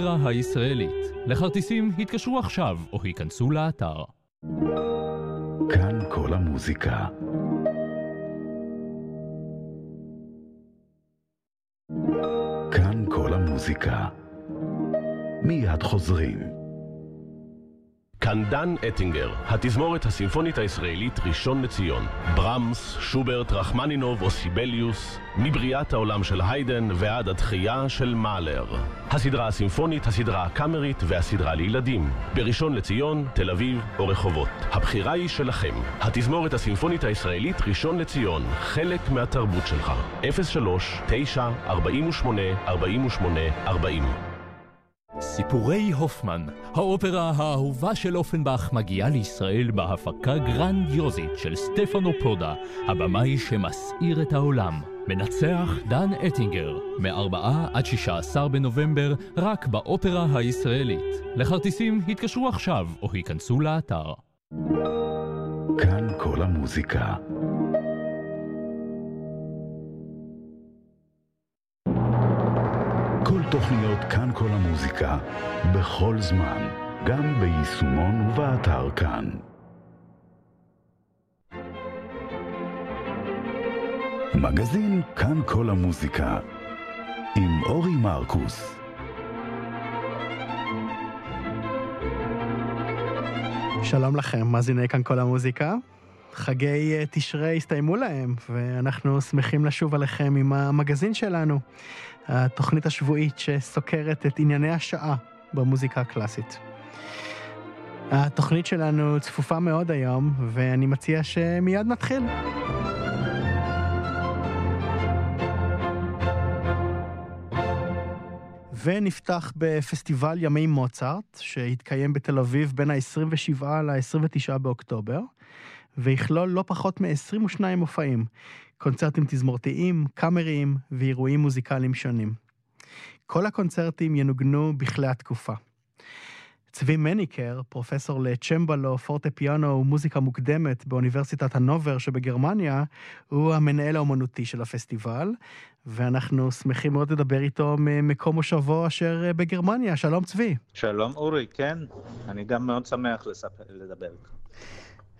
האופרה הישראלית. לכרטיסים התקשרו עכשיו או היכנסו לאתר. כאן כל המוזיקה. כאן כל המוזיקה. מיד חוזרים. כאן דן אטינגר, התזמורת הסימפונית הישראלית ראשון לציון. ברמס, שוברט, רחמנינוב או סיבליוס, מבריאת העולם של היידן ועד התחייה של מאלר. הסדרה הסימפונית, הסדרה הקאמרית והסדרה לילדים. בראשון לציון, תל אביב או רחובות. הבחירה היא שלכם. התזמורת הסימפונית הישראלית ראשון לציון, חלק מהתרבות שלך. 03 9 48 48 40 סיפורי הופמן, האופרה האהובה של אופנבך מגיעה לישראל בהפקה גרנדיוזית של סטפנו פודה, הבמאי שמסעיר את העולם. מנצח דן אטינגר, מ-4 עד 16 בנובמבר, רק באופרה הישראלית. לכרטיסים התקשרו עכשיו או היכנסו לאתר. כאן כל המוזיקה. כל תוכניות כאן כל המוזיקה, בכל זמן, גם ביישומון ובאתר כאן. מגזין כאן כל המוזיקה, עם אורי מרקוס. שלום לכם, מאזיני כאן כל המוזיקה. חגי אה, תשרי הסתיימו להם, ואנחנו שמחים לשוב עליכם עם המגזין שלנו, התוכנית השבועית שסוקרת את ענייני השעה במוזיקה הקלאסית. התוכנית שלנו צפופה מאוד היום, ואני מציע שמיד נתחיל. ונפתח בפסטיבל ימי מוצרט, שהתקיים בתל אביב בין ה-27 ל-29 באוקטובר, ויכלול לא פחות מ-22 מופעים, קונצרטים תזמורתיים, קאמריים ואירועים מוזיקליים שונים. כל הקונצרטים ינוגנו בכלי התקופה. צבי מניקר, פרופסור לצ'מבלו, פורטה פיאנו ומוזיקה מוקדמת באוניברסיטת הנובר שבגרמניה, הוא המנהל האומנותי של הפסטיבל, ואנחנו שמחים מאוד לדבר איתו ממקום מושבו אשר בגרמניה. שלום צבי. שלום אורי, כן, אני גם מאוד שמח לספר, לדבר איתך.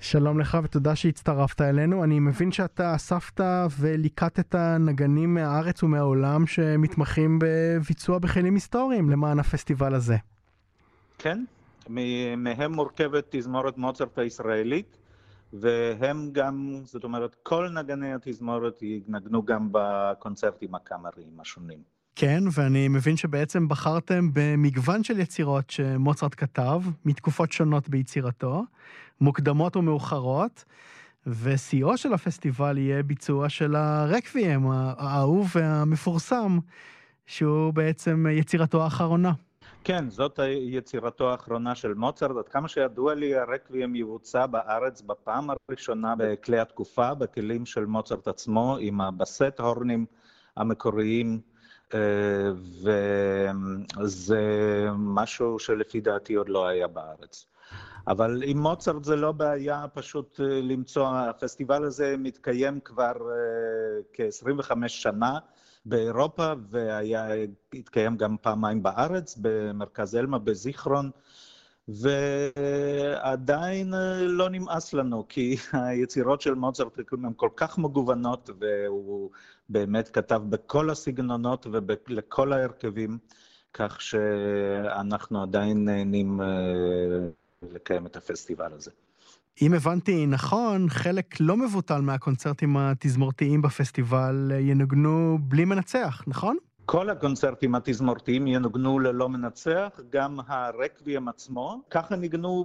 שלום לך ותודה שהצטרפת אלינו. אני מבין שאתה אספת וליקטת נגנים מהארץ ומהעולם שמתמחים בביצוע בכלים היסטוריים למען הפסטיבל הזה. כן, מהם מורכבת תזמורת מוצרט הישראלית, והם גם, זאת אומרת, כל נגני התזמורת ינגנו גם בקונצרטים הקאמריים השונים. כן, ואני מבין שבעצם בחרתם במגוון של יצירות שמוצרט כתב, מתקופות שונות ביצירתו, מוקדמות ומאוחרות, ושיאו של הפסטיבל יהיה ביצוע של הרקוויאם, האהוב והמפורסם, שהוא בעצם יצירתו האחרונה. כן, זאת יצירתו האחרונה של מוצרט. עד כמה שידוע לי, הרקוויאם יבוצע בארץ בפעם הראשונה בכלי התקופה, בכלים של מוצרט עצמו, עם הבסט הורנים המקוריים. וזה משהו שלפי דעתי עוד לא היה בארץ. אבל עם מוצרט זה לא בעיה פשוט למצוא, הפסטיבל הזה מתקיים כבר כ-25 שנה באירופה, והתקיים גם פעמיים בארץ, במרכז אלמה בזיכרון, ועדיין לא נמאס לנו, כי היצירות של מוצרט הן כל כך מגוונות, והוא באמת כתב בכל הסגנונות ולכל ההרכבים, כך שאנחנו עדיין נהנים לקיים את הפסטיבל הזה. אם הבנתי נכון, חלק לא מבוטל מהקונצרטים התזמורתיים בפסטיבל ינוגנו בלי מנצח, נכון? כל הקונצרטים התזמורתיים ינוגנו ללא מנצח, גם הרקוויאם עצמו, ככה ניגנו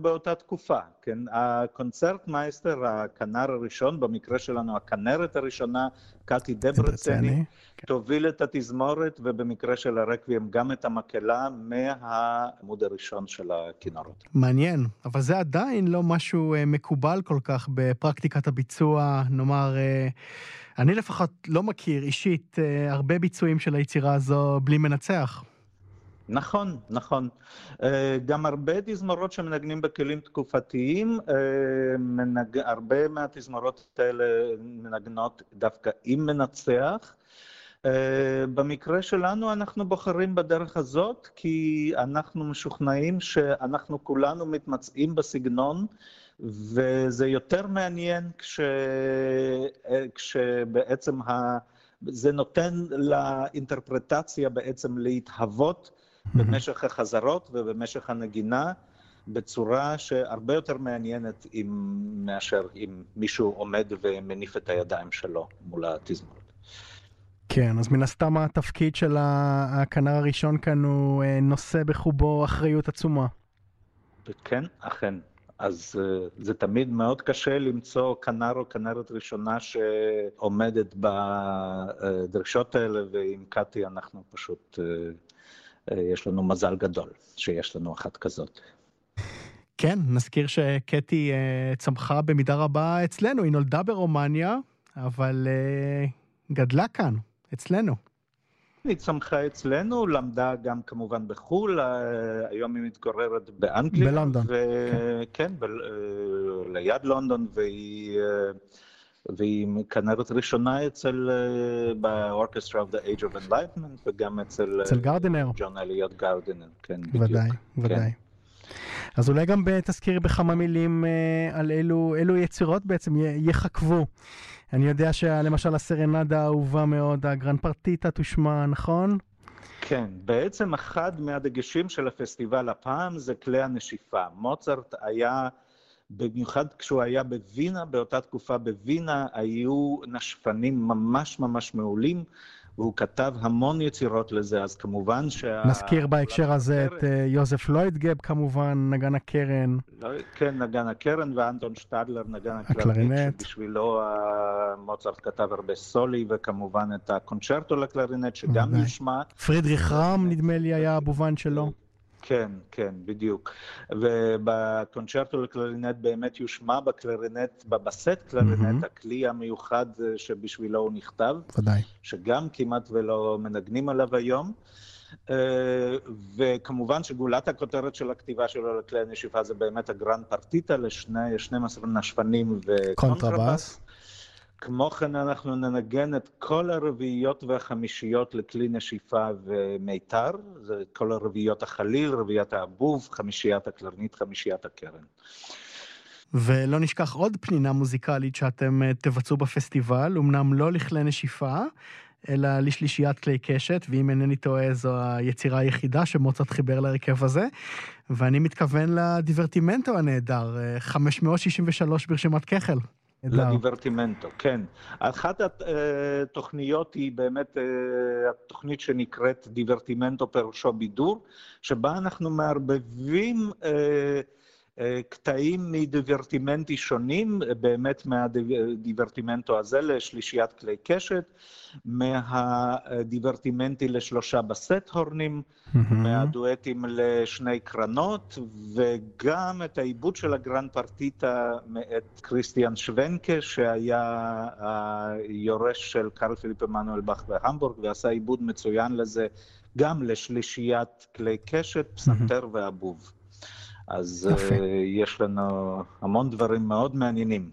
באותה תקופה, כן? הקונצרט מייסטר, הכנר הראשון, במקרה שלנו הכנרת הראשונה, קאטי דברצני, תוביל את התזמורת, ובמקרה של הרקוויאם גם את המקהלה מהעמוד הראשון של הכינורות. מעניין, אבל זה עדיין לא משהו מקובל כל כך בפרקטיקת הביצוע, נאמר... אני לפחות לא מכיר אישית הרבה ביצועים של היצירה הזו בלי מנצח. נכון, נכון. גם הרבה תזמורות שמנגנים בכלים תקופתיים, מנג... הרבה מהתזמורות האלה מנגנות דווקא עם מנצח. Uh, במקרה שלנו אנחנו בוחרים בדרך הזאת, כי אנחנו משוכנעים שאנחנו כולנו מתמצאים בסגנון, וזה יותר מעניין כש... כשבעצם ה... זה נותן לאינטרפרטציה בעצם להתהוות במשך החזרות ובמשך הנגינה. בצורה שהרבה יותר מעניינת עם, מאשר אם מישהו עומד ומניף את הידיים שלו מול התזמורת. כן, אז מן הסתם התפקיד של הכנר הראשון כאן הוא אה, נושא בחובו אחריות עצומה. כן, אכן. אז אה, זה תמיד מאוד קשה למצוא כנר או כנרת ראשונה שעומדת בדרישות האלה, ועם קאטי אנחנו פשוט, אה, יש לנו מזל גדול שיש לנו אחת כזאת. כן, נזכיר שקטי uh, צמחה במידה רבה אצלנו, היא נולדה ברומניה, אבל uh, גדלה כאן, אצלנו. היא צמחה אצלנו, למדה גם כמובן בחו"ל, היום היא מתגוררת באנגליה. בלונדון. ו... כן, כן ב... ליד לונדון, והיא... והיא כנרת ראשונה אצל, באורקסטרה of the Age of Enlightenment, וגם אצל... אצל גרדינר. ג'ון אליוט גרדינר, כן, בדיוק. ודאי, ודאי. כן. אז אולי גם תזכירי בכמה מילים אה, על אילו, אילו יצירות בעצם יחכבו. אני יודע שלמשל הסרנדה האהובה מאוד, הגרן פרטיטה תושמע, נכון? כן, בעצם אחד מהדגשים של הפסטיבל הפעם זה כלי הנשיפה. מוצרט היה, במיוחד כשהוא היה בווינה, באותה תקופה בווינה, היו נשפנים ממש ממש מעולים. והוא כתב המון יצירות לזה, אז כמובן שה... נזכיר בהקשר הזה את אה, יוזף לוידגב כמובן, נגן הקרן. לא, כן, נגן הקרן, ואנטון שטדלר, נגן הקלרינט. שבשבילו מוצרט כתב הרבה סולי, וכמובן את הקונצ'רטו לקלרינט, שגם נשמע. פרידריך רם, נדמה לי, היה הבובן שלו. כן, כן, בדיוק. ובקונצ'רטו לקלרינט באמת יושמע בקלרינט, בבסט קלרינט, mm-hmm. הכלי המיוחד שבשבילו הוא נכתב. ודאי. שגם כמעט ולא מנגנים עליו היום. אה, וכמובן שגולת הכותרת של הכתיבה שלו לכלי הנשיפה זה באמת הגרנד פרטיטה לשנים 12 נשפנים וקונטרבאס. כמו כן אנחנו ננגן את כל הרביעיות והחמישיות לכלי נשיפה ומיתר, זה כל רביעיות החליל, רביעיית האבוב, חמישיית הקלרנית, חמישיית הקרן. ולא נשכח עוד פנינה מוזיקלית שאתם אה, תבצעו בפסטיבל, אמנם לא לכלי נשיפה, אלא לשלישיית כלי קשת, ואם אינני טועה זו היצירה היחידה שמוצרט חיבר להרכב הזה, ואני מתכוון לדיברטימנטו הנהדר, 563 אה, ברשימת כחל. לדיברטימנטו, כן. אחת התוכניות היא באמת אה, התוכנית שנקראת דיברטימנטו פירושו בידור, שבה אנחנו מערבבים אה, אה, קטעים מדיברטימנטי שונים, באמת מהדיברטימנטו הזה לשלישיית כלי קשת, מהדיברטימנטי לשלושה בסט הורנים, mm-hmm. מהדואטים לשני קרנות, וגם את העיבוד של הגרנד פרטיטה מאת כריסטיאן שוונקה, שהיה היורש של קרל פיליפ עמנואל באך בהמבורג, ועשה עיבוד מצוין לזה גם לשלישיית כלי קשת, פסנתר mm-hmm. ואבוב. אז יפה. uh, יש לנו המון דברים מאוד מעניינים.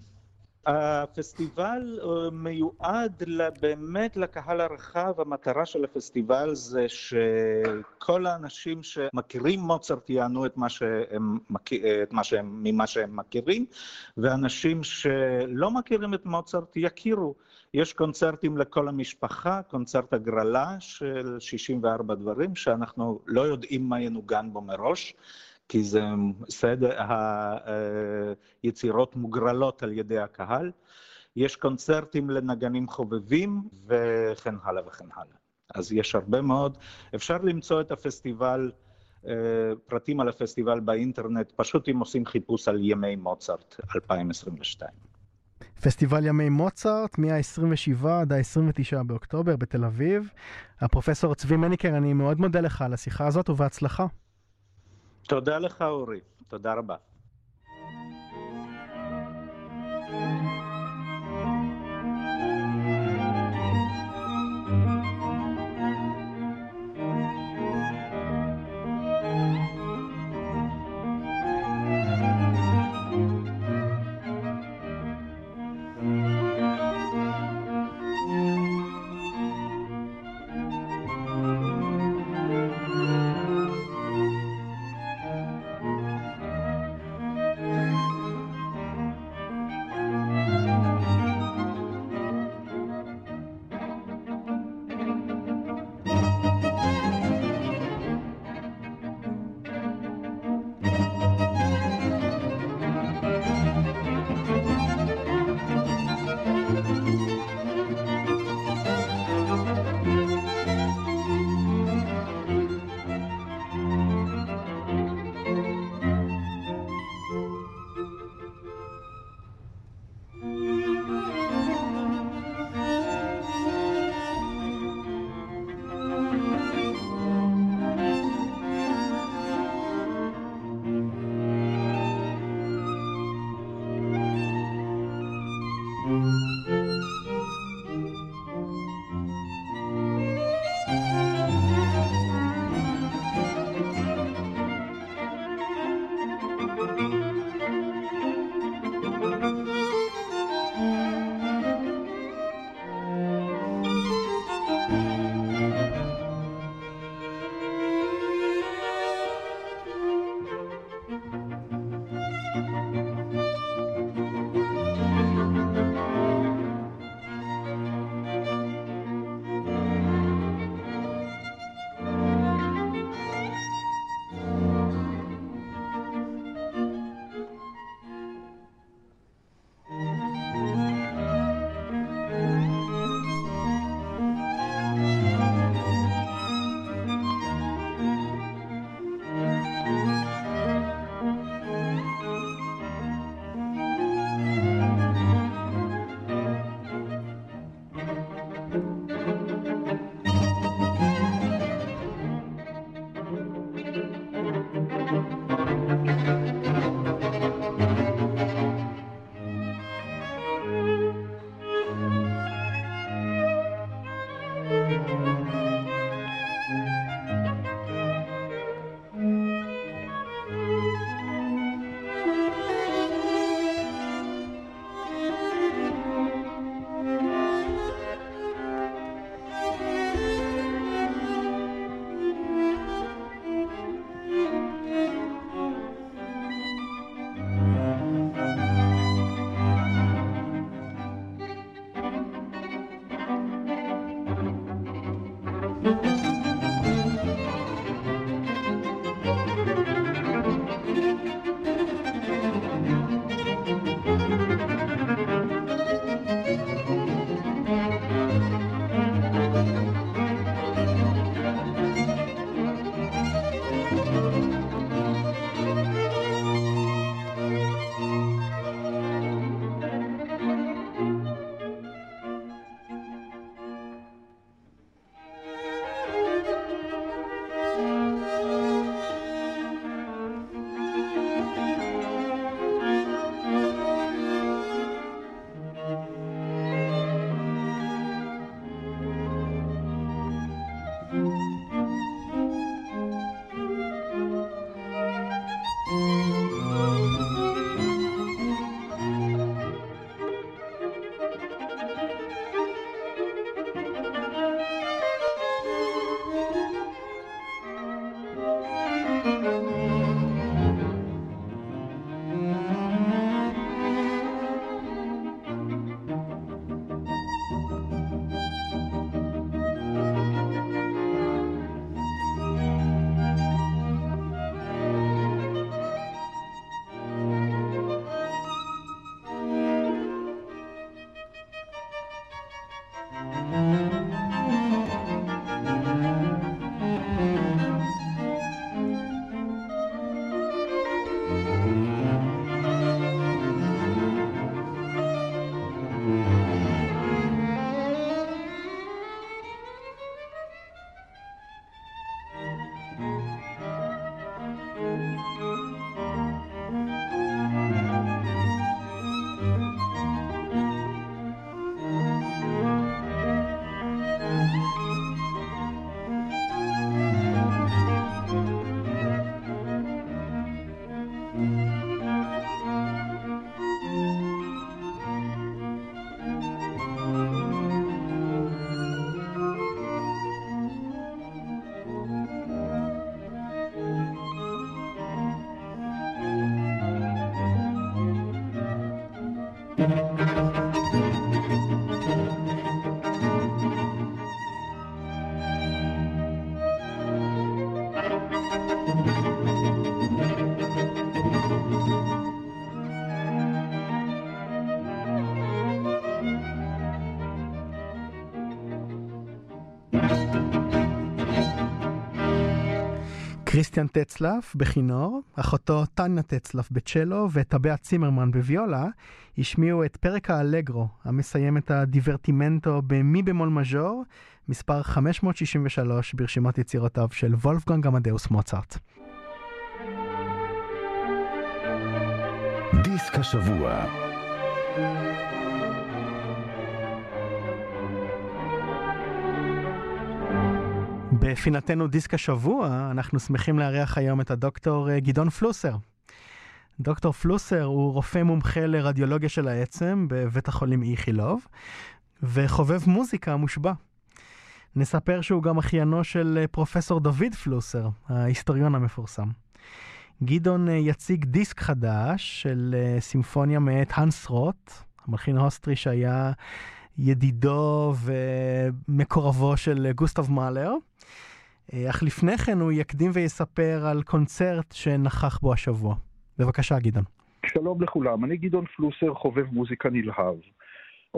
הפסטיבל uh, מיועד באמת לקהל הרחב, המטרה של הפסטיבל זה שכל האנשים שמכירים מוצרט יענו את מה שהם, את מה שהם, ממה שהם מכירים, ואנשים שלא מכירים את מוצרט יכירו. יש קונצרטים לכל המשפחה, קונצרט הגרלה של 64 דברים, שאנחנו לא יודעים מה ינוגן בו מראש. כי זה סדר, היצירות מוגרלות על ידי הקהל. יש קונצרטים לנגנים חובבים וכן הלאה וכן הלאה. אז יש הרבה מאוד. אפשר למצוא את הפסטיבל, אה, פרטים על הפסטיבל באינטרנט, פשוט אם עושים חיפוש על ימי מוצרט 2022. פסטיבל ימי מוצרט, מה-27 עד ה-29 באוקטובר בתל אביב. הפרופסור צבי מניקר, אני מאוד מודה לך על השיחה הזאת ובהצלחה. תודה לך, אורי. תודה רבה. כריסטיאן טצלף בכינור, אחותו טניה טצלף בצ'לו וטבע צימרמן בוויולה, השמיעו את פרק האלגרו, המסיים את הדיברטימנטו במי במול מז'ור, מספר 563 ברשימת יצירותיו של וולפגנג עמדאוס מוצרט. דיסק השבוע בפינתנו דיסק השבוע, אנחנו שמחים לארח היום את הדוקטור אה, גדעון פלוסר. דוקטור פלוסר הוא רופא מומחה לרדיולוגיה של העצם בבית החולים איכילוב, וחובב מוזיקה מושבע. נספר שהוא גם אחיינו של אה, פרופסור דוד פלוסר, ההיסטוריון המפורסם. גדעון אה, יציג דיסק חדש של סימפוניה מאת האנס רוט, המלחין האוסטרי שהיה ידידו ומקורבו של גוסטב מאלר. אה, אך לפני כן הוא יקדים ויספר על קונצרט שנכח בו השבוע. בבקשה, גדעון. שלום לכולם, אני גדעון פלוסר, חובב מוזיקה נלהב.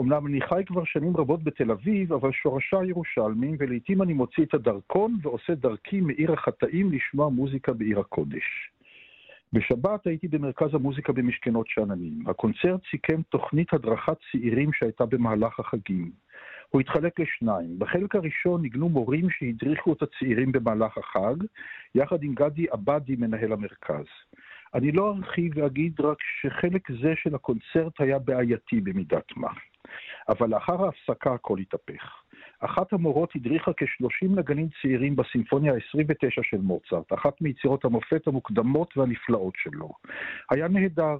אמנם אני חי כבר שנים רבות בתל אביב, אבל שורשיי ירושלמים, ולעיתים אני מוציא את הדרכון ועושה דרכי מעיר החטאים לשמוע מוזיקה בעיר הקודש. בשבת הייתי במרכז המוזיקה במשכנות שאננים. הקונצרט סיכם תוכנית הדרכת צעירים שהייתה במהלך החגים. הוא התחלק לשניים. בחלק הראשון ניגנו מורים שהדריכו את הצעירים במהלך החג, יחד עם גדי עבדי, מנהל המרכז. אני לא ארחיב ואגיד רק שחלק זה של הקונצרט היה בעייתי במידת מה. אבל לאחר ההפסקה הכל התהפך. אחת המורות הדריכה כ-30 נגנים צעירים בסימפוניה ה-29 של מוצרט, אחת מיצירות המופת המוקדמות והנפלאות שלו. היה נהדר.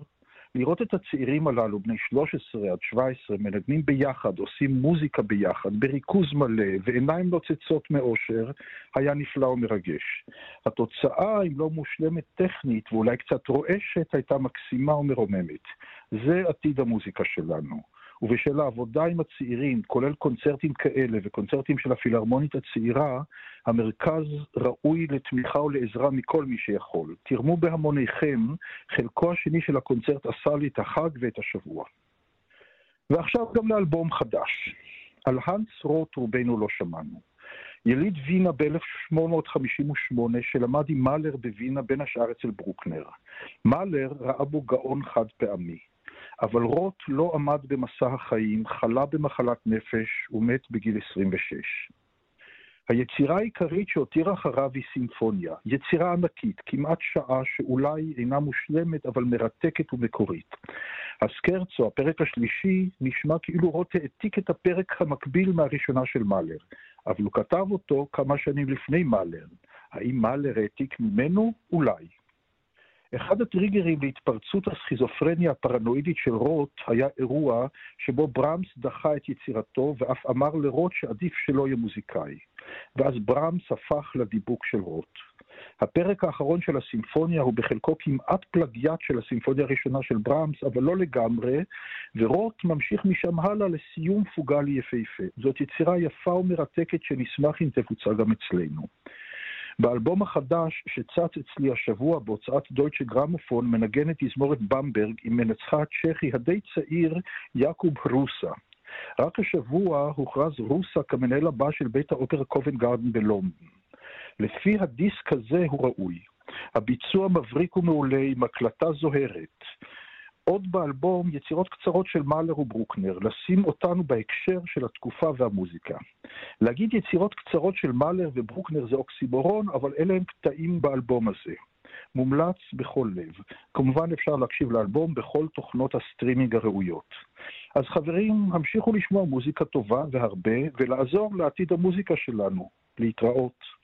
לראות את הצעירים הללו, בני 13 עד 17, מנגנים ביחד, עושים מוזיקה ביחד, בריכוז מלא ועיניים נוצצות מאושר, היה נפלא ומרגש. התוצאה, אם לא מושלמת טכנית ואולי קצת רועשת, הייתה מקסימה ומרוממת. זה עתיד המוזיקה שלנו. ובשל העבודה עם הצעירים, כולל קונצרטים כאלה וקונצרטים של הפילהרמונית הצעירה, המרכז ראוי לתמיכה ולעזרה מכל מי שיכול. תרמו בהמוניכם, חלקו השני של הקונצרט עשה לי את החג ואת השבוע. ועכשיו גם לאלבום חדש. על האנס רוט רובנו לא שמענו. יליד וינה ב-1858, שלמד עם מאלר בווינה, בין השאר אצל ברוקנר. מאלר ראה בו גאון חד פעמי. אבל רוט לא עמד במסע החיים, חלה במחלת נפש ומת בגיל 26. היצירה העיקרית שהותירה אחריו היא סימפוניה, יצירה ענקית, כמעט שעה שאולי אינה מושלמת אבל מרתקת ומקורית. הסקרצו, הפרק השלישי, נשמע כאילו רוט העתיק את הפרק המקביל מהראשונה של מאלר, אבל הוא כתב אותו כמה שנים לפני מאלר. האם מאלר העתיק ממנו? אולי. אחד הטריגרים להתפרצות הסכיזופרניה הפרנואידית של רוט היה אירוע שבו ברמס דחה את יצירתו ואף אמר לרוט שעדיף שלא יהיה מוזיקאי. ואז ברמס הפך לדיבוק של רוט. הפרק האחרון של הסימפוניה הוא בחלקו כמעט פלגיאט של הסימפוניה הראשונה של ברמס, אבל לא לגמרי, ורוט ממשיך משם הלאה לסיום פוגלי יפהפה. זאת יצירה יפה ומרתקת שנשמח אם תבוצע גם אצלנו. באלבום החדש שצץ אצלי השבוע בהוצאת דויטשה גרמופון מנגנת תזמורת במברג עם מנצחה הצ'כי הדי צעיר יעקוב רוסה. רק השבוע הוכרז רוסה כמנהל הבא של בית האופרה קובן גארדן בלונדון. לפי הדיסק הזה הוא ראוי. הביצוע מבריק ומעולה עם הקלטה זוהרת. עוד באלבום יצירות קצרות של מאלר וברוקנר, לשים אותנו בהקשר של התקופה והמוזיקה. להגיד יצירות קצרות של מאלר וברוקנר זה אוקסימורון, אבל אלה הם קטעים באלבום הזה. מומלץ בכל לב. כמובן אפשר להקשיב לאלבום בכל תוכנות הסטרימינג הראויות. אז חברים, המשיכו לשמוע מוזיקה טובה והרבה, ולעזור לעתיד המוזיקה שלנו. להתראות.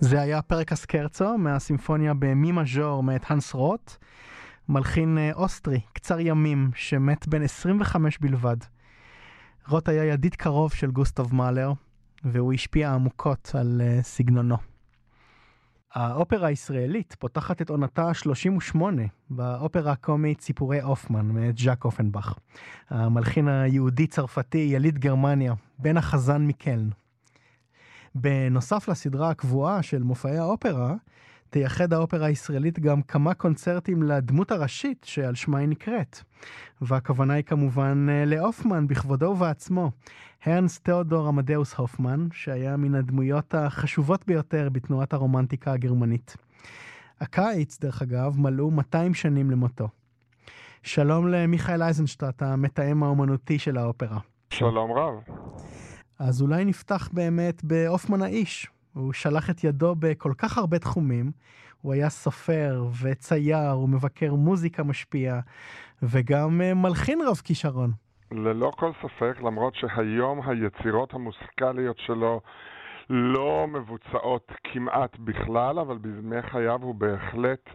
זה היה פרק הסקרצו מהסימפוניה במי מז'ור מאת הנס רוט, מלחין אה, אוסטרי, קצר ימים, שמת בן 25 בלבד. רוט היה ידיד קרוב של גוסטוב מאלר, והוא השפיע עמוקות על uh, סגנונו. האופרה הישראלית פותחת את עונתה ה-38 באופרה הקומית סיפורי אופמן מאת ז'אק אופנבך. המלחין היהודי-צרפתי יליד גרמניה, בן החזן מקלן. בנוסף לסדרה הקבועה של מופעי האופרה, תייחד האופרה הישראלית גם כמה קונצרטים לדמות הראשית שעל שמה היא נקראת. והכוונה היא כמובן אה, לאופמן בכבודו ובעצמו. הרנס תיאודור עמדאוס הופמן, שהיה מן הדמויות החשובות ביותר בתנועת הרומנטיקה הגרמנית. הקיץ, דרך אגב, מלאו 200 שנים למותו. שלום למיכאל אייזנשטט, המתאם האומנותי של האופרה. שלום רב. אז אולי נפתח באמת באופמן האיש. הוא שלח את ידו בכל כך הרבה תחומים. הוא היה סופר וצייר, הוא מבקר מוזיקה משפיע, וגם אה, מלחין רב כישרון. ללא כל ספק, למרות שהיום היצירות המוסיקליות שלו לא מבוצעות כמעט בכלל, אבל בימי חייו הוא בהחלט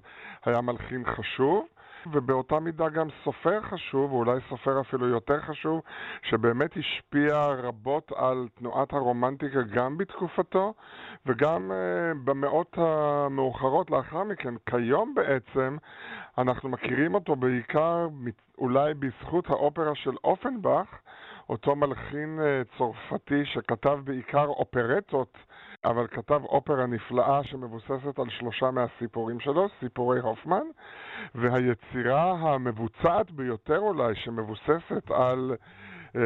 היה מלחין חשוב. ובאותה מידה גם סופר חשוב, ואולי סופר אפילו יותר חשוב, שבאמת השפיע רבות על תנועת הרומנטיקה גם בתקופתו וגם uh, במאות המאוחרות לאחר מכן. כיום בעצם אנחנו מכירים אותו בעיקר אולי בזכות האופרה של אופנבך, אותו מלחין uh, צרפתי שכתב בעיקר אופרטות אבל כתב אופרה נפלאה שמבוססת על שלושה מהסיפורים שלו, סיפורי הופמן, והיצירה המבוצעת ביותר אולי, שמבוססת על אה,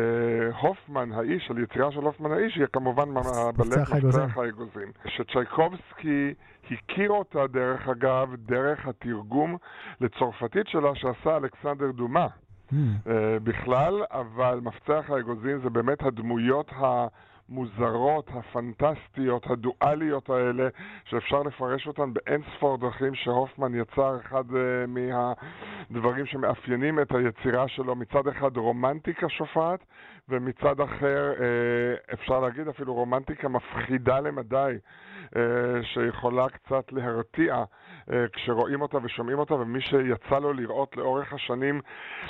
הופמן האיש, על יצירה של הופמן האיש, היא כמובן בלט מפתח האגוזים. שצ'ייקובסקי הכיר אותה, דרך אגב, דרך התרגום לצרפתית שלה שעשה אלכסנדר דומה. Mm. בכלל, אבל מפתח האגוזים זה באמת הדמויות ה... המוזרות, הפנטסטיות, הדואליות האלה, שאפשר לפרש אותן באין ספור דרכים שהופמן יצר, אחד uh, מהדברים שמאפיינים את היצירה שלו, מצד אחד רומנטיקה שופעת, ומצד אחר uh, אפשר להגיד אפילו רומנטיקה מפחידה למדי. אה, שיכולה קצת להרתיע כשרואים אותה ושומעים אותה, ומי שיצא לו לראות לאורך השנים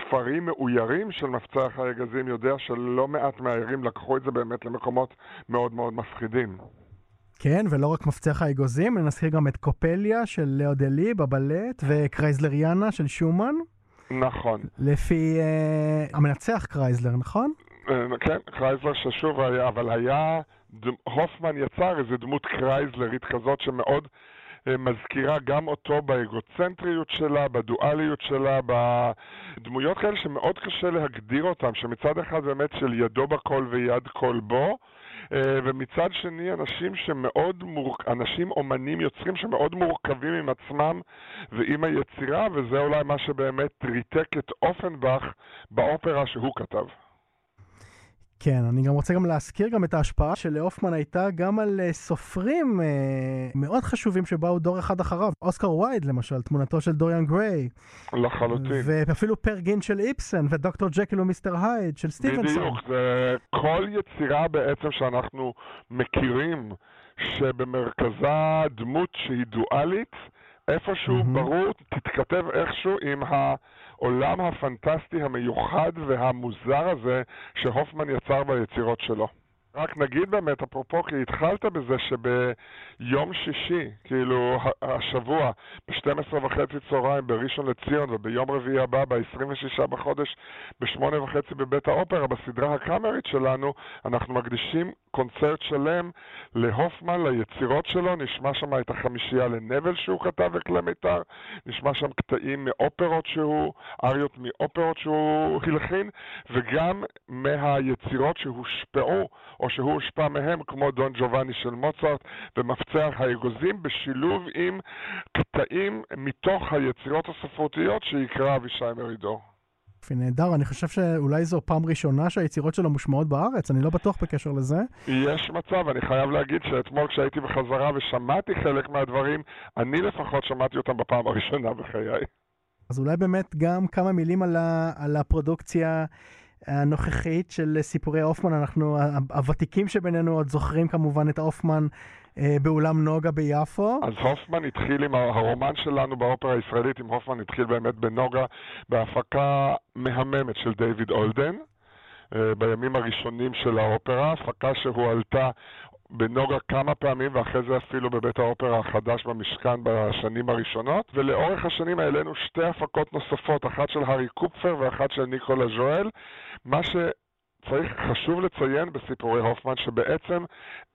ספרים מאוירים של מפצח האגזים יודע שלא מעט מהערים לקחו את זה באמת למקומות מאוד מאוד מפחידים. כן, ולא רק מפצח האגוזים, נזכיר גם את קופליה של לאו דליב בבלט, וקרייזלריאנה של שומאן. נכון. לפי uh, המנצח קרייזלר, נכון? Uh, כן, קרייזלר ששוב היה, אבל היה הופמן יצר איזה דמות קרייזלרית כזאת שמאוד אה, מזכירה גם אותו באגוצנטריות שלה, בדואליות שלה, בדמויות כאלה שמאוד קשה להגדיר אותן, שמצד אחד באמת שידו בכל ויד כל בו, אה, ומצד שני אנשים שמאוד מורכ... אנשים אומנים יוצרים שמאוד מורכבים עם עצמם ועם היצירה, וזה אולי מה שבאמת ריתק את אופנבך באופרה שהוא כתב. כן, אני גם רוצה גם להזכיר גם את ההשפעה שלהופמן הייתה גם על uh, סופרים uh, מאוד חשובים שבאו דור אחד אחריו. אוסקר וייד למשל, תמונתו של דוריאן גריי. לחלוטין. ואפילו פר גינט של איפסן ודוקטור ג'קל ומיסטר הייד של סטיבנסון. בדיוק, זה כל יצירה בעצם שאנחנו מכירים שבמרכזה דמות שהיא דואלית, איפשהו mm-hmm. ברור, תתכתב איכשהו עם ה... העולם הפנטסטי המיוחד והמוזר הזה שהופמן יצר ביצירות שלו. רק נגיד באמת, אפרופו, כי התחלת בזה שביום שישי, כאילו השבוע, ב-12 וחצי צהריים בראשון לציון, וביום רביעי הבא, ב-26 בחודש, ב-8 וחצי בבית האופרה, בסדרה הקאמרית שלנו, אנחנו מקדישים קונצרט שלם להופמן, ליצירות שלו, נשמע שם את החמישייה לנבל שהוא כתב וכלי מיתר, נשמע שם קטעים מאופרות שהוא, אריות מאופרות שהוא הלחין, וגם מהיצירות שהושפעו או שהוא הושפע מהם, כמו דון ג'ובאני של מוצרט ומפצח האגוזים, בשילוב עם קטעים מתוך היצירות הספרותיות שיקרא אבישי מרידור. יופי, נהדר. אני חושב שאולי זו פעם ראשונה שהיצירות שלו מושמעות בארץ, אני לא בטוח בקשר לזה. יש מצב, אני חייב להגיד שאתמול כשהייתי בחזרה ושמעתי חלק מהדברים, אני לפחות שמעתי אותם בפעם הראשונה בחיי. אז אולי באמת גם כמה מילים על, ה, על הפרודוקציה הנוכחית של סיפורי הופמן. אנחנו, הוותיקים שבינינו עוד זוכרים כמובן את הופמן אה, באולם נוגה ביפו. אז הופמן התחיל עם הרומן שלנו באופרה הישראלית, עם הופמן התחיל באמת בנוגה, בהפקה מהממת של דיוויד אולדן. בימים הראשונים של האופרה, הפקה שהועלתה בנוגה כמה פעמים, ואחרי זה אפילו בבית האופרה החדש במשכן בשנים הראשונות. ולאורך השנים העלינו שתי הפקות נוספות, אחת של הארי קופפר ואחת של ניקולה ז'ואל, מה ש... צריך, חשוב לציין בסיפורי הופמן שבעצם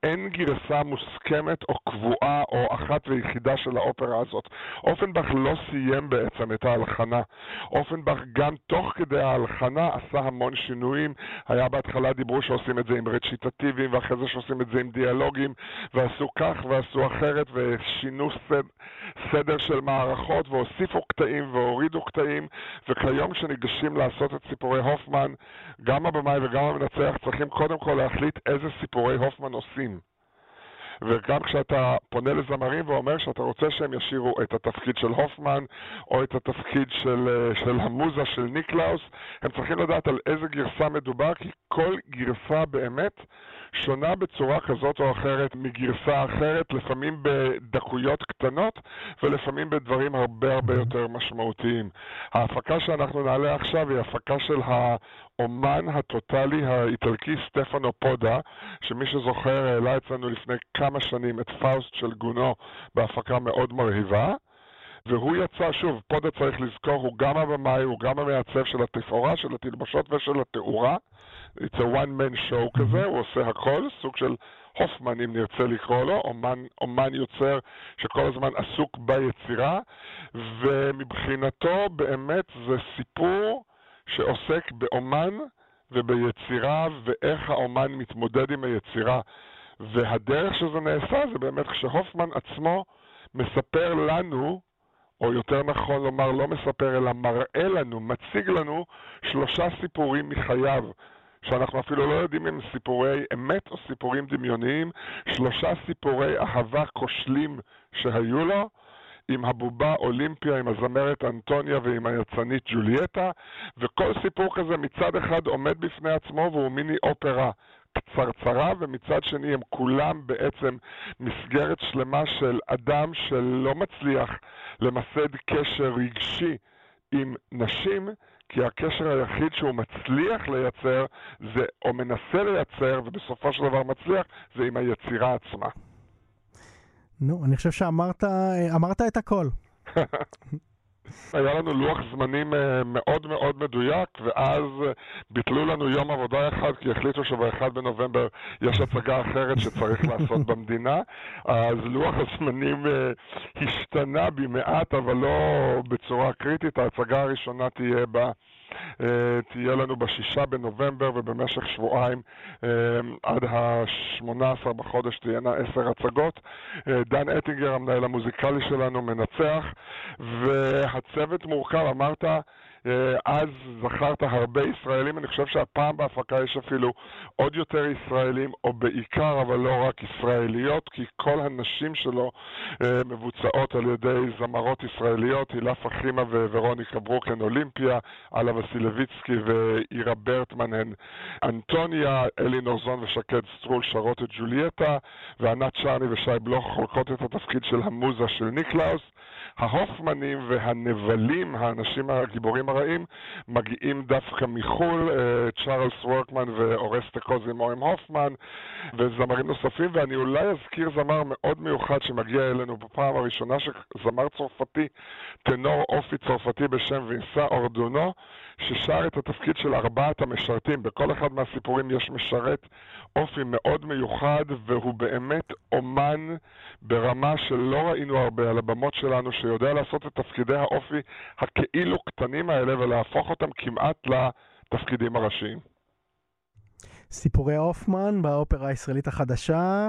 אין גרסה מוסכמת או קבועה או אחת ויחידה של האופרה הזאת. אופנבך לא סיים בעצם את ההלחנה. אופנבך גם תוך כדי ההלחנה עשה המון שינויים. היה בהתחלה דיברו שעושים את זה עם רציטטיבים ואחרי זה שעושים את זה עם דיאלוגים ועשו כך ועשו אחרת ושינו סד, סדר של מערכות והוסיפו קטעים והורידו קטעים וכיום כשניגשים לעשות את סיפורי הופמן גם הבמאי וגם המנצח צריכים קודם כל להחליט איזה סיפורי הופמן עושים. וגם כשאתה פונה לזמרים ואומר שאתה רוצה שהם ישירו את התפקיד של הופמן או את התפקיד של, אה, של המוזה של ניקלאוס, הם צריכים לדעת על איזה גרסה מדובר, כי כל גרסה באמת שונה בצורה כזאת או אחרת מגרסה אחרת, לפעמים בדקויות קטנות ולפעמים בדברים הרבה הרבה יותר משמעותיים. ההפקה שאנחנו נעלה עכשיו היא הפקה של האומן הטוטלי האיטלקי סטפנו פודה, שמי שזוכר העלה אצלנו לפני כמה שנים את פאוסט של גונו בהפקה מאוד מרהיבה. והוא יצא, שוב, פודה צריך לזכור, הוא גם הבמאי, הוא גם המעצב של התפאורה, של התלבושות ושל התאורה. It's a one man show כזה, הוא עושה הכל, סוג של הופמן אם נרצה לקרוא לו, אומן, אומן יוצר שכל הזמן עסוק ביצירה, ומבחינתו באמת זה סיפור שעוסק באומן וביצירה ואיך האומן מתמודד עם היצירה. והדרך שזה נעשה זה באמת כשהופמן עצמו מספר לנו, או יותר נכון לומר לא מספר אלא מראה לנו, מציג לנו שלושה סיפורים מחייו. שאנחנו אפילו לא יודעים אם סיפורי אמת או סיפורים דמיוניים, שלושה סיפורי אהבה כושלים שהיו לו, עם הבובה אולימפיה, עם הזמרת אנטוניה ועם היצנית ג'ולייטה, וכל סיפור כזה מצד אחד עומד בפני עצמו והוא מיני אופרה קצרצרה, ומצד שני הם כולם בעצם מסגרת שלמה של אדם שלא מצליח למסד קשר רגשי עם נשים, כי הקשר היחיד שהוא מצליח לייצר, זה, או מנסה לייצר, ובסופו של דבר מצליח, זה עם היצירה עצמה. נו, אני חושב שאמרת אמרת את הכל. היה לנו לוח זמנים אה, מאוד מאוד מדויק, ואז אה, ביטלו לנו יום עבודה אחד, כי החליטו שב-1 בנובמבר יש הצגה אחרת שצריך לעשות במדינה. אז לוח הזמנים אה, השתנה במעט, אבל לא בצורה קריטית. ההצגה הראשונה תהיה ב... אה, תהיה לנו בשישה בנובמבר ובמשך שבועיים אה, עד ה-18 בחודש תהיינה עשר הצגות. אה, דן אטינגר, המנהל המוזיקלי שלנו, מנצח, והצוות מורכב, אמרת, אז זכרת הרבה ישראלים, אני חושב שהפעם בהפקה יש אפילו עוד יותר ישראלים, או בעיקר, אבל לא רק ישראליות, כי כל הנשים שלו אה, מבוצעות על ידי זמרות ישראליות, הילה פחימה וורוניקה ברוקן אולימפיה, אלה וסילביצקי ואירה ברטמן הן אנטוניה, אלי נורזון ושקד סטרול שרות את ג'ולייטה, וענת שרני ושי בלוך חולקות את התפקיד של המוזה של ניקלאוס. ההופמנים והנבלים, האנשים הגיבורים הרעים, מגיעים דווקא מחו"ל, אה, צ'ארלס וורקמן ואורסטה קוזימו הם הופמן וזמרים נוספים, ואני אולי אזכיר זמר מאוד מיוחד שמגיע אלינו בפעם הראשונה, זמר צרפתי, טנור אופי צרפתי בשם וינסה אורדונו, ששר את התפקיד של ארבעת המשרתים. בכל אחד מהסיפורים יש משרת אופי מאוד מיוחד, והוא באמת אומן ברמה שלא ראינו הרבה על הבמות שלנו, שיודע לעשות את תפקידי האופי הכאילו קטנים האלה ולהפוך אותם כמעט לתפקידים הראשיים. סיפורי הופמן באופרה הישראלית החדשה.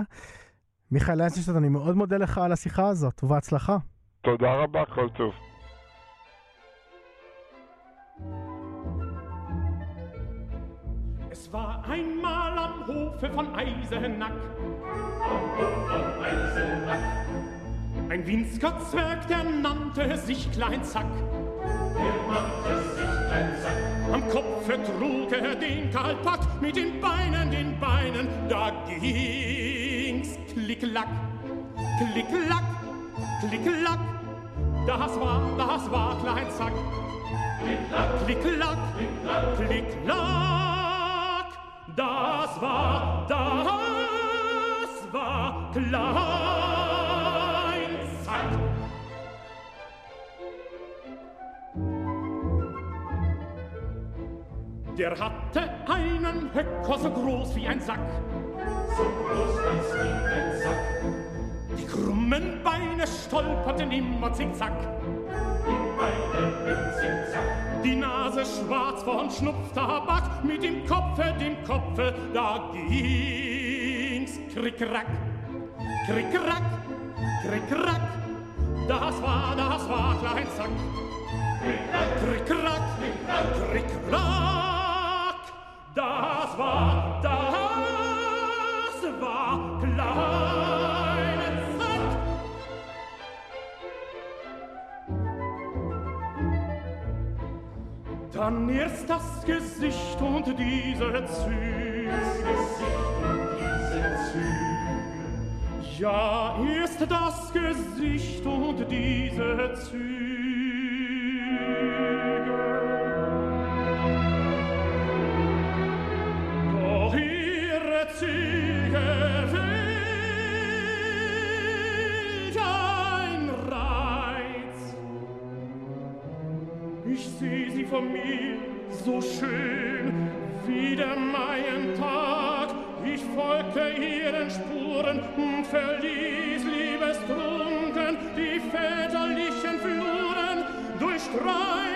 מיכאל אנסטון, אני מאוד מודה לך על השיחה הזאת, ובהצלחה. תודה רבה, כל טוב. War einmal am Hofe von Eisenack. von Eisenack. Ein Winsker Zwerg, der nannte sich Klein Zack. Der nannte sich Klein Zack. Am Kopfe trug er den Kalpack, mit den Beinen, den Beinen, da ging's klick-lack, klick-lack, klick-lack. Das war, das war Klein Zack. Klick-lack, klick-lack, klick-lack das war, das war klein Kleinzeit. Der hatte einen Höcker so groß wie ein Sack. So groß als wie ein Sack. Die krummen Beine stolperten immer zickzack. Die Beine im Zickzack. Die Nase schwarz von Schnupftabak, mit dem Kopfe, dem Kopfe, da ging's krickrack, krickrack, krickrack. Das war, das war Klein Zack. Krickrack, krickrack, krickrack. Das war, das war Klein Dann erst das Gesicht und diese Züge. Ja, erst das Gesicht und diese Züge. Vor mir, so schön wie der Maientag. Ich folgte ihren Spuren und verließ liebestrunken die väterlichen Fluren, durchstreifte das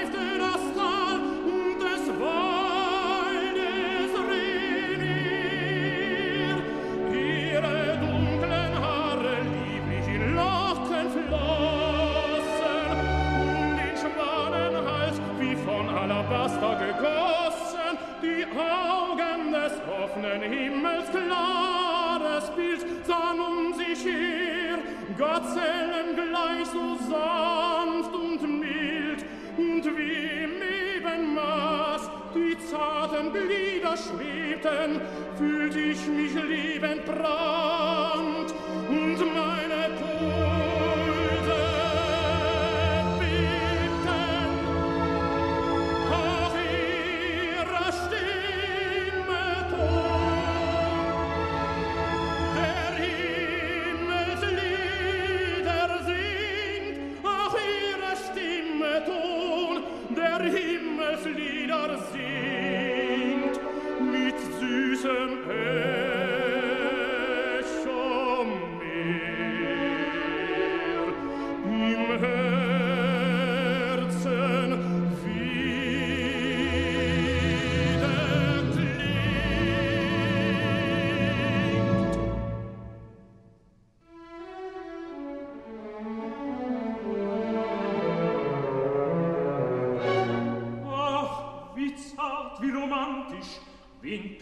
Gazellen gleich so sanft und mild und wie im Ebenmaß die zarten Glieder schwebten, fühlt ich mich liebend brannt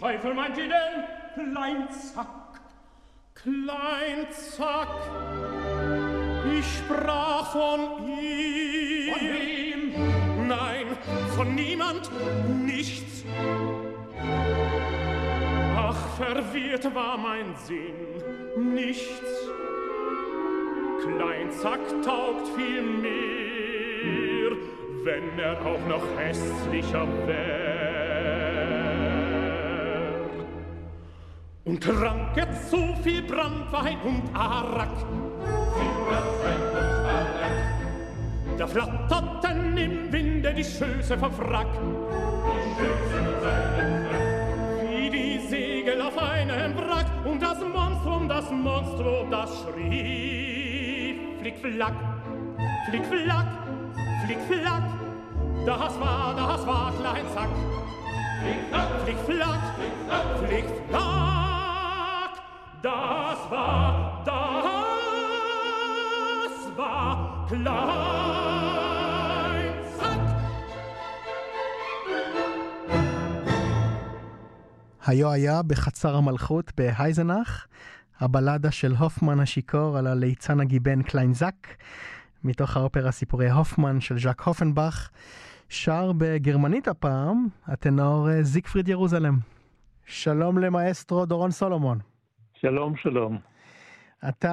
Teufel meint ihr denn? Klein Zack, Klein Zack, ich sprach von ihm. Von wem? Nein, von niemand, nichts. Ach, verwirrt war mein Sinn, nichts. Klein Zack taugt viel mehr, wenn er auch noch hässlicher wär. Und trank jetzt so viel Brandwein und Arak. Da flatterten im Winde die Schöße vom Frack. Wie die Segel auf einem Wrack und das Monstrum, das Monstrum, das schrie Flick-Flack, Flick-Flack, Flick-Flack. Das war, das war Klein Zack. Flick-Flack, Flick-Flack. Das war, das war Klein. היו היה בחצר המלכות בהייזנאך, הבלדה של הופמן השיכור על הליצן הגיבן קליינזק, מתוך האופרה סיפורי הופמן של ז'אק הופנבך, שר בגרמנית הפעם, הטנור אה, זיגפריד ירוזלם. שלום למאסטרו דורון סולומון. שלום, שלום. אתה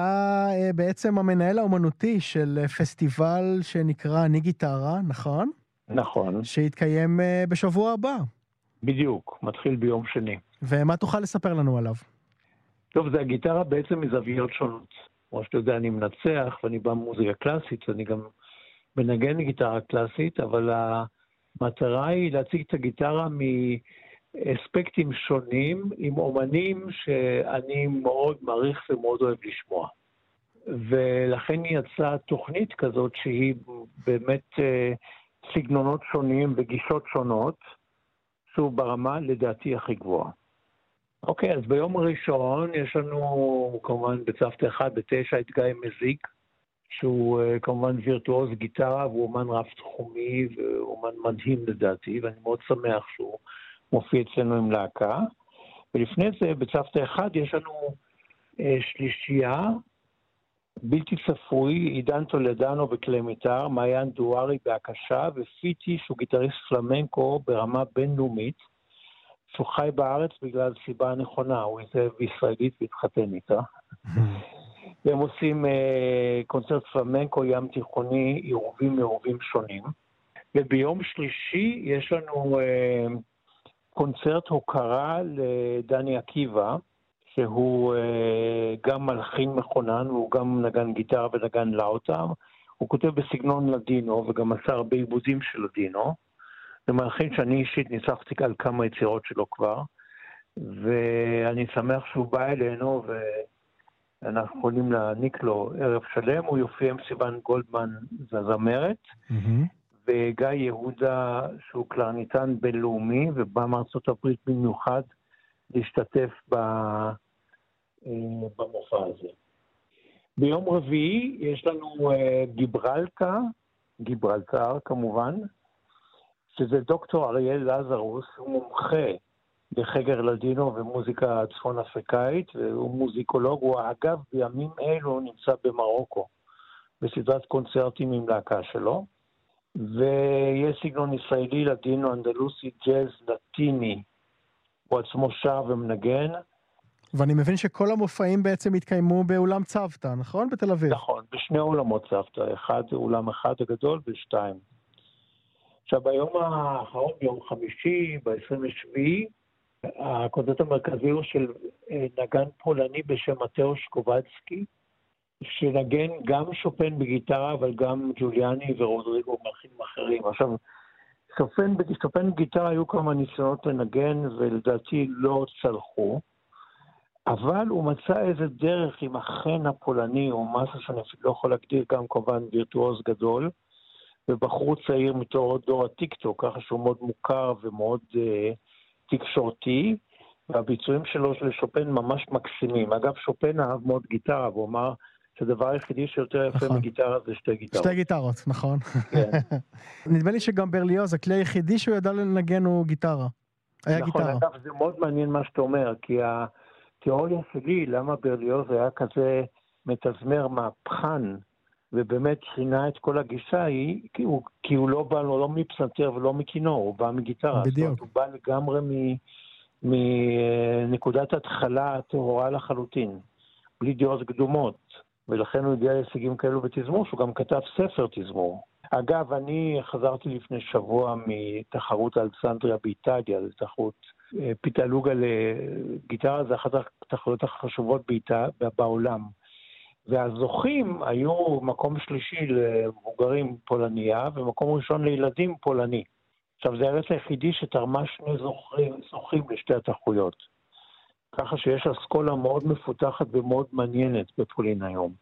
אה, בעצם המנהל האומנותי של אה, פסטיבל שנקרא אני גיטרה, נכון? נכון, שיתקיים אה, בשבוע הבא. בדיוק, מתחיל ביום שני. ומה תוכל לספר לנו עליו? טוב, זה הגיטרה בעצם מזוויות שונות. כמו שאתה יודע, אני מנצח ואני בא ממוזיקה קלאסית, ואני גם מנגן גיטרה קלאסית, אבל המטרה היא להציג את הגיטרה מאספקטים שונים, עם אומנים שאני מאוד מעריך ומאוד אוהב לשמוע. ולכן יצאה תוכנית כזאת שהיא באמת אה, סגנונות שונים וגישות שונות, שוב ברמה לדעתי הכי גבוהה. אוקיי, אז ביום הראשון יש לנו כמובן בצוותא אחד בתשע את גיא מזיק, שהוא אה, כמובן וירטואוז גיטרה והוא אומן רב-תחומי ואומן מדהים לדעתי, ואני מאוד שמח שהוא מופיע אצלנו עם להקה. ולפני זה, בצוותא אחד יש לנו אה, שלישייה בלתי צפוי, עידן טולדנו בכלי מיתר, מעיין דוארי בהקשה, ופיטי שהוא גיטריסט פלמנקו ברמה בינלאומית, שהוא חי בארץ בגלל סיבה נכונה, הוא התאהב בישראלית והתחתן איתה. והם עושים אה, קונצרט פלמנקו ים תיכוני, עירובים מעירובים שונים. וביום שלישי יש לנו אה, קונצרט הוקרה לדני עקיבא, שהוא אה, גם מלחין מכונן, והוא גם נגן גיטרה ונגן לאוטר. הוא כותב בסגנון לדינו, וגם עשה הרבה עיבודים של לדינו. זה מלחין שאני אישית ניצחתי על כמה יצירות שלו כבר, ואני שמח שהוא בא אלינו, ואנחנו יכולים להעניק לו ערב שלם. הוא יופיע עם סיוון גולדמן, זמרת, mm-hmm. וגיא יהודה, שהוא קלרניתן בינלאומי, ובא מארצות הברית במיוחד להשתתף ב... אה, במופע הזה. ביום רביעי יש לנו אה, גיברלטה, גיברלטר כמובן, שזה דוקטור אריאל לזרוס, הוא מומחה בחגר לדינו ומוזיקה צפון אפריקאית, והוא מוזיקולוג, הוא אגב בימים אלו נמצא במרוקו, בסדרת קונצרטים עם להקה שלו, ויש סגנון ישראלי, לדינו, אנדלוסי, ג'אז, לטיני, הוא עצמו שר ומנגן, ואני מבין שכל המופעים בעצם התקיימו באולם צוותא, נכון? בתל אביב. נכון, בשני אולמות צוותא, אחד אולם אחד הגדול ושתיים. עכשיו, ביום האחרון, ביום חמישי, ב-27, הקונצרט המרכזי הוא של אה, נגן פולני בשם מתאוש קובצקי, שנגן גם שופן בגיטרה, אבל גם ג'וליאני ורודריגו מלחינים אחרים. עכשיו, שופן, שופן בגיטרה היו כמה ניסיונות לנגן, ולדעתי לא צלחו. אבל הוא מצא איזה דרך עם החן הפולני, או משהו שאני אפילו לא יכול להגדיר, גם כמובן וירטואוז גדול, ובחור צעיר מתוך דור הטיקטוק, ככה שהוא מאוד מוכר ומאוד אה, תקשורתי, והביצועים שלו של שופן ממש מקסימים. אגב, שופן אהב מאוד גיטרה, והוא אמר שהדבר היחידי שיותר יפה נכון. מגיטרה זה שתי גיטרות. שתי גיטרות, נכון. כן. נדמה לי שגם ברליוז, הכלי היחידי שהוא ידע לנגן הוא גיטרה. היה נכון, גיטרה. נכון, אגב, זה מאוד מעניין מה שאתה אומר, כי. התיאוריה שלי, למה ברליוז היה כזה מתזמר מהפכן, ובאמת שינה את כל הגישה, היא כי הוא, כי הוא לא בא לא, לא מפסנתר ולא מכינור, הוא בא מגיטרה. בדיוק. אומרת, הוא בא לגמרי מנקודת התחלה טהורה לחלוטין, בלי דעות קדומות, ולכן הוא הגיע להישגים כאלו בתזמור, שהוא גם כתב ספר תזמור. אגב, אני חזרתי לפני שבוע מתחרות אלכסנדריה באיטליה, זו תחרות פיטלוגה לגיטרה זה אחת התחרויות החשובות בעיטה, בעולם. והזוכים היו מקום שלישי למבוגרים פולניה ומקום ראשון לילדים פולני. עכשיו, זה הארץ היחידי שתרמה שני זוכים, זוכים לשתי התחרויות. ככה שיש אסכולה מאוד מפותחת ומאוד מעניינת בפולין היום,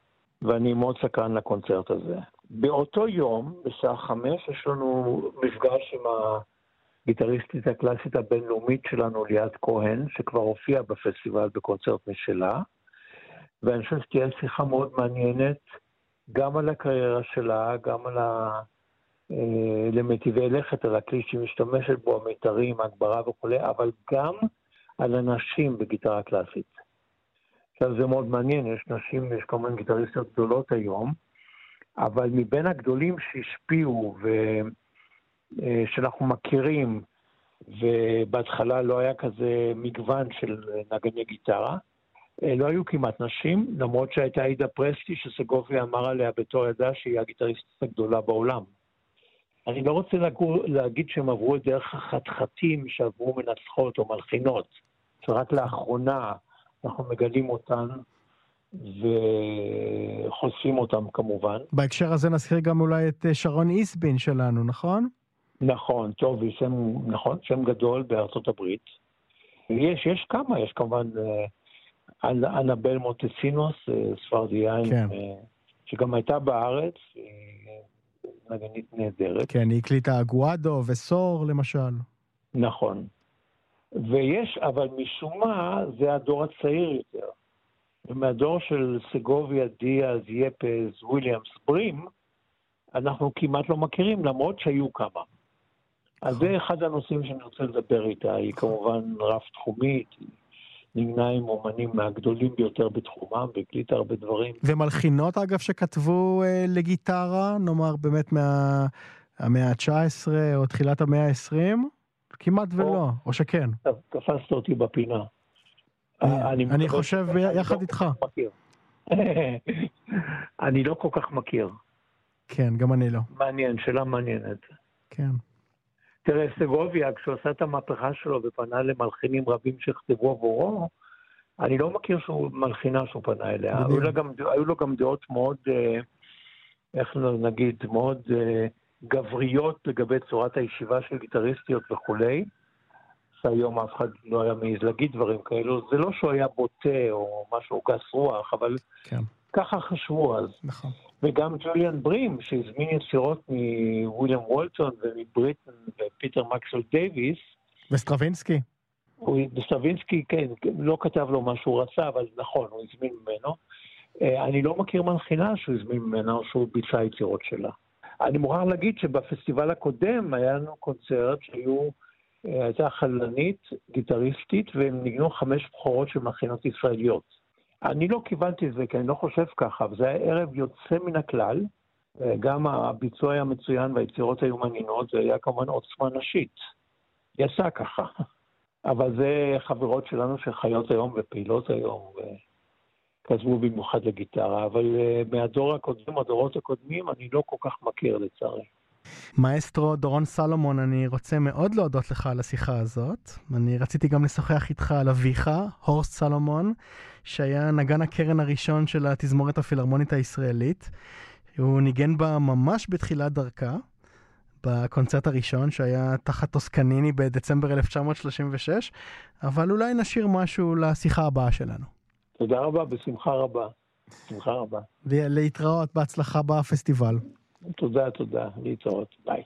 ואני מאוד סקרן לקונצרט הזה. באותו יום, בשעה חמש, יש לנו מפגש עם. הגיטריסטית הקלאסית הבינלאומית שלנו, ליאת כהן, שכבר הופיעה בפסטיבל בקונצרט משלה, ואני חושב שתהיה שיחה מאוד מעניינת, גם על הקריירה שלה, גם על ה... אה, למטיבי לכת, על הכלי שהיא משתמשת בו, המיתרים, הגברה וכולי, אבל גם על הנשים בגיטרה קלאסית. עכשיו זה מאוד מעניין, יש נשים, יש כמובן גיטריסטיות גדולות היום, אבל מבין הגדולים שהשפיעו ו... אה, מכירים, ובהתחלה לא היה כזה מגוון של נגני גיטרה. אה, לא היו כמעט נשים, למרות שהייתה עידה פרסטי שסגופי אמר עליה בתור ידה שהיא הגיטריסטית הגדולה בעולם. אני לא רוצה להגיד שהם עברו את דרך החתחתים שעברו מנצחות או מלחינות, שרק לאחרונה אנחנו מגלים אותן וחושפים אותן כמובן. בהקשר הזה נזכיר גם אולי את אה, שרון איסבין שלנו, נכון? נכון, טוב, שם, נכון, שם גדול בארצות הברית. יש, יש כמה, יש כמובן אה, אנבל מוטסינוס, אה, ספרדיאן, כן. שגם הייתה בארץ, נגנית נהדרת. כן, היא הקליטה אגואדו וסור למשל. נכון. ויש, אבל משום מה, זה הדור הצעיר יותר. ומהדור של סגוביה, דיאז, יפז, וויליאמס, ברים, אנחנו כמעט לא מכירים, למרות שהיו כמה. אז זה אחד הנושאים שאני רוצה לדבר איתה. היא כמובן רב-תחומית, היא נמנה עם אומנים מהגדולים ביותר בתחומם, והקליטה הרבה דברים. ומלחינות, אגב, שכתבו אה, לגיטרה, נאמר באמת מהמאה ה-19 או תחילת המאה ה-20? כמעט ולא, או, שכן. תפסת אותי בפינה. אני, אני חושב יחד לא איתך. אני לא כל כך מכיר. כן, גם אני לא. מעניין, שאלה מעניינת. כן. תראה, סגוביה, כשהוא עשה את המהפכה שלו ופנה למלחינים רבים שכתבו עבורו, אני לא מכיר שהוא מלחינה שהוא פנה אליה. היו לו, גם, היו לו גם דעות מאוד, אה, איך נגיד, מאוד אה, גבריות לגבי צורת הישיבה של גיטריסטיות וכולי. שהיום אף אחד לא היה מעז להגיד דברים כאלו. זה לא שהוא היה בוטה או משהו גס רוח, אבל כן. ככה חשבו אז. נכון. וגם ג'וליאן ברים, שהזמין יצירות מוויליאם וולטון ומבריטן ופיטר מקסל דייוויס. וסטרווינסקי. וסטרווינסקי, כן, לא כתב לו מה שהוא רצה, אבל נכון, הוא הזמין ממנו. אה, אני לא מכיר מלחינה שהוא הזמין ממנה או שהוא ביצע יצירות שלה. אני מוכרח להגיד שבפסטיבל הקודם היה לנו קונצרט שהיו אה, הייתה חללנית, גיטריסטית, והם ניגנו חמש בכורות של מכינות ישראליות. אני לא קיבלתי את זה, כי אני לא חושב ככה, וזה היה ערב יוצא מן הכלל. גם הביצוע היה מצוין והיצירות היו מעניינות, זה היה כמובן עוצמה נשית. יצא ככה. אבל זה חברות שלנו שחיות היום ופעילות היום, וכתבו במיוחד לגיטרה. אבל אה, מהדור הקודם, הדורות הקודמים, אני לא כל כך מכיר לצערי. מאסטרו דורון סלומון, אני רוצה מאוד להודות לך על השיחה הזאת. אני רציתי גם לשוחח איתך על אביך, הורסט סלומון, שהיה נגן הקרן הראשון של התזמורת הפילהרמונית הישראלית. הוא ניגן בה ממש בתחילת דרכה, בקונצרט הראשון שהיה תחת טוסקניני בדצמבר 1936, אבל אולי נשאיר משהו לשיחה הבאה שלנו. תודה רבה, בשמחה רבה. בשמחה רבה. ולהתראות, בהצלחה בפסטיבל. תודה, תודה, להתראות, ביי.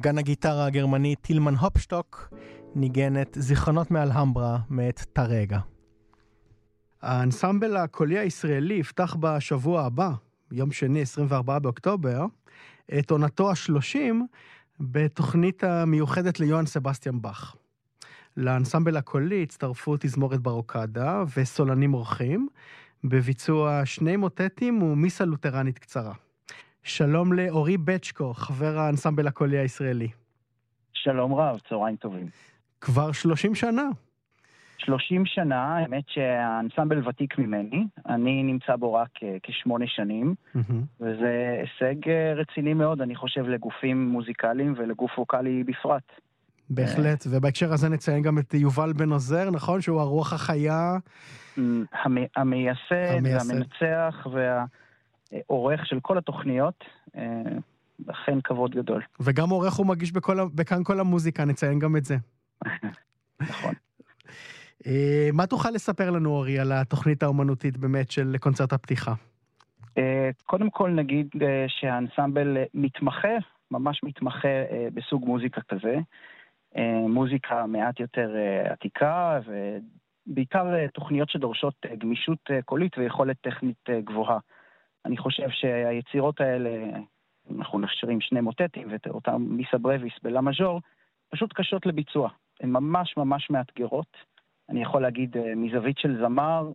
נגן הגיטרה הגרמני טילמן הופשטוק ניגן את זיכרונות מאלהמברה מאת טרגה. האנסמבל הקולי הישראלי יפתח בשבוע הבא, יום שני, 24 באוקטובר, את עונתו השלושים בתוכנית המיוחדת ליוהאן סבסטיאן באך. לאנסמבל הקולי הצטרפו תזמורת ברוקדה וסולנים אורחים, בביצוע שני מוטטים ומיסה לותרנית קצרה. שלום לאורי בצ'קו, חבר האנסמבל הקולי הישראלי. שלום רב, צהריים טובים. כבר 30 שנה. 30 שנה, האמת שהאנסמבל ותיק ממני, אני נמצא בו רק אה, כשמונה שנים, mm-hmm. וזה הישג אה, רציני מאוד, אני חושב, לגופים מוזיקליים ולגוף ווקאלי בפרט. בהחלט, ובהקשר הזה נציין גם את יובל בן עוזר, נכון? שהוא הרוח החיה. המייסד, המנצח והעורך של כל התוכניות. אה, אכן כבוד גדול. וגם עורך ומגיש בכאן כל המוזיקה, נציין גם את זה. נכון. אה, מה תוכל לספר לנו, אורי, על התוכנית האומנותית באמת של קונצרט הפתיחה? אה, קודם כל נגיד שהאנסמבל מתמחה, ממש מתמחה בסוג מוזיקה כזה. מוזיקה מעט יותר עתיקה, ובעיקר תוכניות שדורשות גמישות קולית ויכולת טכנית גבוהה. אני חושב שהיצירות האלה, אנחנו נשארים שני מוטטים ואותם מיסה ברביס בלה מז'ור, פשוט קשות לביצוע. הן ממש ממש מאתגרות. אני יכול להגיד, מזווית של זמר,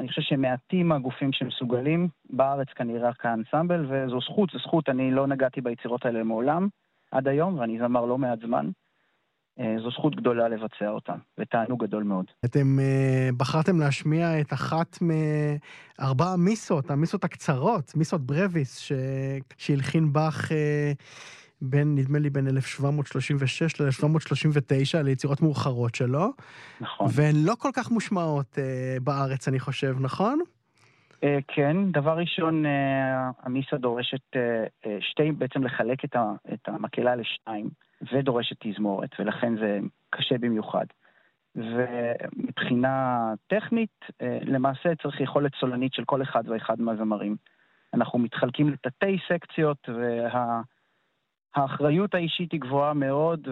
אני חושב שמעטים הגופים שמסוגלים, בארץ כנראה רק האנסמבל, וזו זכות, זו זכות, אני לא נגעתי ביצירות האלה מעולם, עד היום, ואני זמר לא מעט זמן. אה, זו זכות גדולה לבצע אותם, ותענוג גדול מאוד. אתם uh, בחרתם להשמיע את אחת מארבע המיסות, המיסות הקצרות, מיסות ברביס, ש... שהלחין באך uh, בין, נדמה לי, בין 1736 ל-1739, ליצירות מאוחרות שלו. נכון. והן לא כל כך מושמעות בארץ, אני חושב, נכון? כן, דבר ראשון, המיסה דורשת שתי, בעצם לחלק את המקהלה לשתיים. ודורשת תזמורת, ולכן זה קשה במיוחד. ומבחינה טכנית, אה, למעשה צריך יכולת סולנית של כל אחד ואחד מהזמרים. אנחנו מתחלקים לתתי סקציות, והאחריות האישית היא גבוהה מאוד,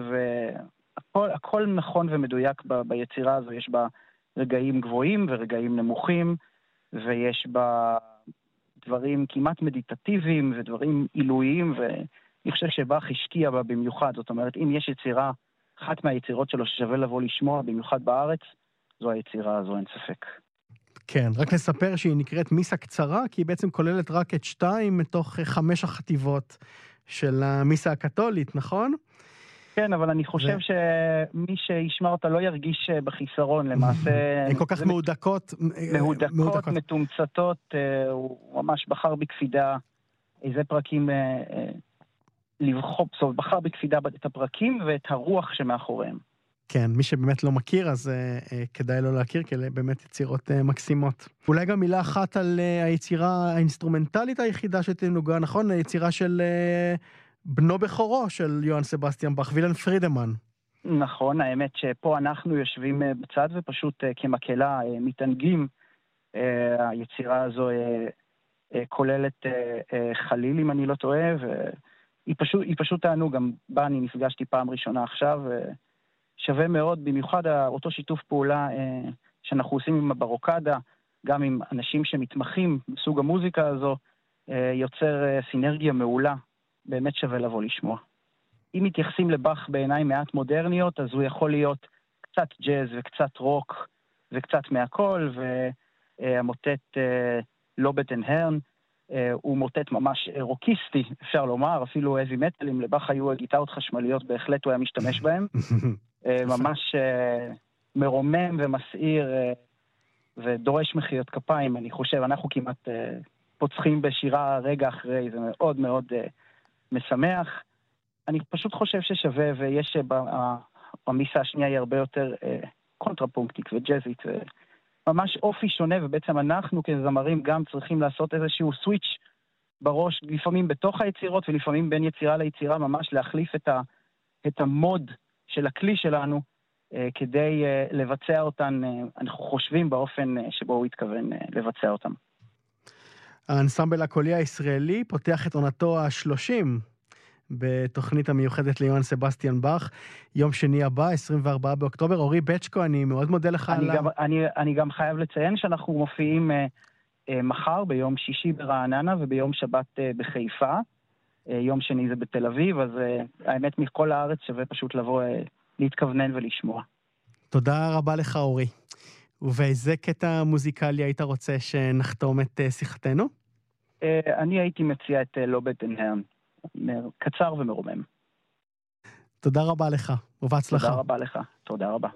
והכל נכון ומדויק ב, ביצירה הזו. יש בה רגעים גבוהים ורגעים נמוכים, ויש בה דברים כמעט מדיטטיביים ודברים עילויים, ו... אני חושב שבאך השקיע בה במיוחד. זאת אומרת, אם יש יצירה, אחת מהיצירות שלו ששווה לבוא לשמוע, במיוחד בארץ, זו היצירה הזו, אין ספק. כן, רק נספר שהיא נקראת מיסה קצרה, כי היא בעצם כוללת רק את שתיים מתוך חמש החטיבות של המיסה הקתולית, נכון? כן, אבל אני חושב ו... שמי שישמע אותה לא ירגיש אה, בחיסרון, למעשה... הן כל כך מהודקות. אה, מהודקות, מהודקות, מתומצתות, אה, הוא ממש בחר בקפידה איזה פרקים לבחור, זאת אומרת, בחר בקפידה את הפרקים ואת הרוח שמאחוריהם. כן, מי שבאמת לא מכיר, אז uh, uh, כדאי לא להכיר, כי אלה באמת יצירות uh, מקסימות. אולי גם מילה אחת על uh, היצירה האינסטרומנטלית היחידה שתנוגן, נכון? היצירה של uh, בנו בכורו של יוהאן סבסטיאן באך, וילהלם פרידמן. נכון, האמת שפה אנחנו יושבים uh, בצד ופשוט uh, כמקהלה uh, מתענגים. Uh, היצירה הזו uh, uh, כוללת uh, uh, חליל, אם אני לא טועה, ו... היא פשוט, היא פשוט תענוג, גם בה אני נפגשתי פעם ראשונה עכשיו, שווה מאוד, במיוחד אותו שיתוף פעולה אה, שאנחנו עושים עם הברוקדה, גם עם אנשים שמתמחים בסוג המוזיקה הזו, אה, יוצר אה, סינרגיה מעולה, באמת שווה לבוא לשמוע. אם מתייחסים לבאך בעיניים מעט מודרניות, אז הוא יכול להיות קצת ג'אז וקצת רוק וקצת מהכל, והמוטט Lobet den Herrn, הוא מוטט ממש אה, רוקיסטי, אפשר לומר, אפילו heavy metal, אם לבאך היו גיטרות חשמליות, בהחלט הוא היה משתמש בהם. אה, ממש מרומם ומסעיר ודורש מחיאות כפיים, אני חושב. אנחנו כמעט פוצחים בשירה רגע אחרי, זה מאוד מאוד משמח. אני פשוט חושב ששווה, ויש, המיסה השנייה היא הרבה יותר קונטרפונקטית וג'אזית. ממש אופי שונה, ובעצם אנחנו כזמרים גם צריכים לעשות איזשהו סוויץ' בראש, לפעמים בתוך היצירות ולפעמים בין יצירה ליצירה, ממש להחליף את, ה, את המוד של הכלי שלנו אה, כדי אה, לבצע אותן, אה, אנחנו חושבים באופן אה, שבו הוא התכוון אה, לבצע אותן. האנסמבל הקולי הישראלי פותח את עונתו השלושים בתוכנית המיוחדת ליוהן סבסטיאן באך, יום שני הבא, 24 באוקטובר. אורי בצ'קו, אני מאוד מודה לך אני על גם, אני, אני גם חייב לציין שאנחנו מופיעים אה, אה, מחר, ביום שישי ברעננה וביום שבת אה, בחיפה. אה, יום שני זה בתל אביב, אז אה, האמת מכל הארץ שווה פשוט לבוא, אה, להתכוונן ולשמוע. תודה רבה לך, אורי. ובאיזה קטע מוזיקלי היית רוצה שנחתום את אה, שיחתנו? אה, אני הייתי מציע את אה, לא בטנהרן. קצר ומרומם. תודה רבה לך, ובהצלחה. תודה רבה לך. תודה רבה.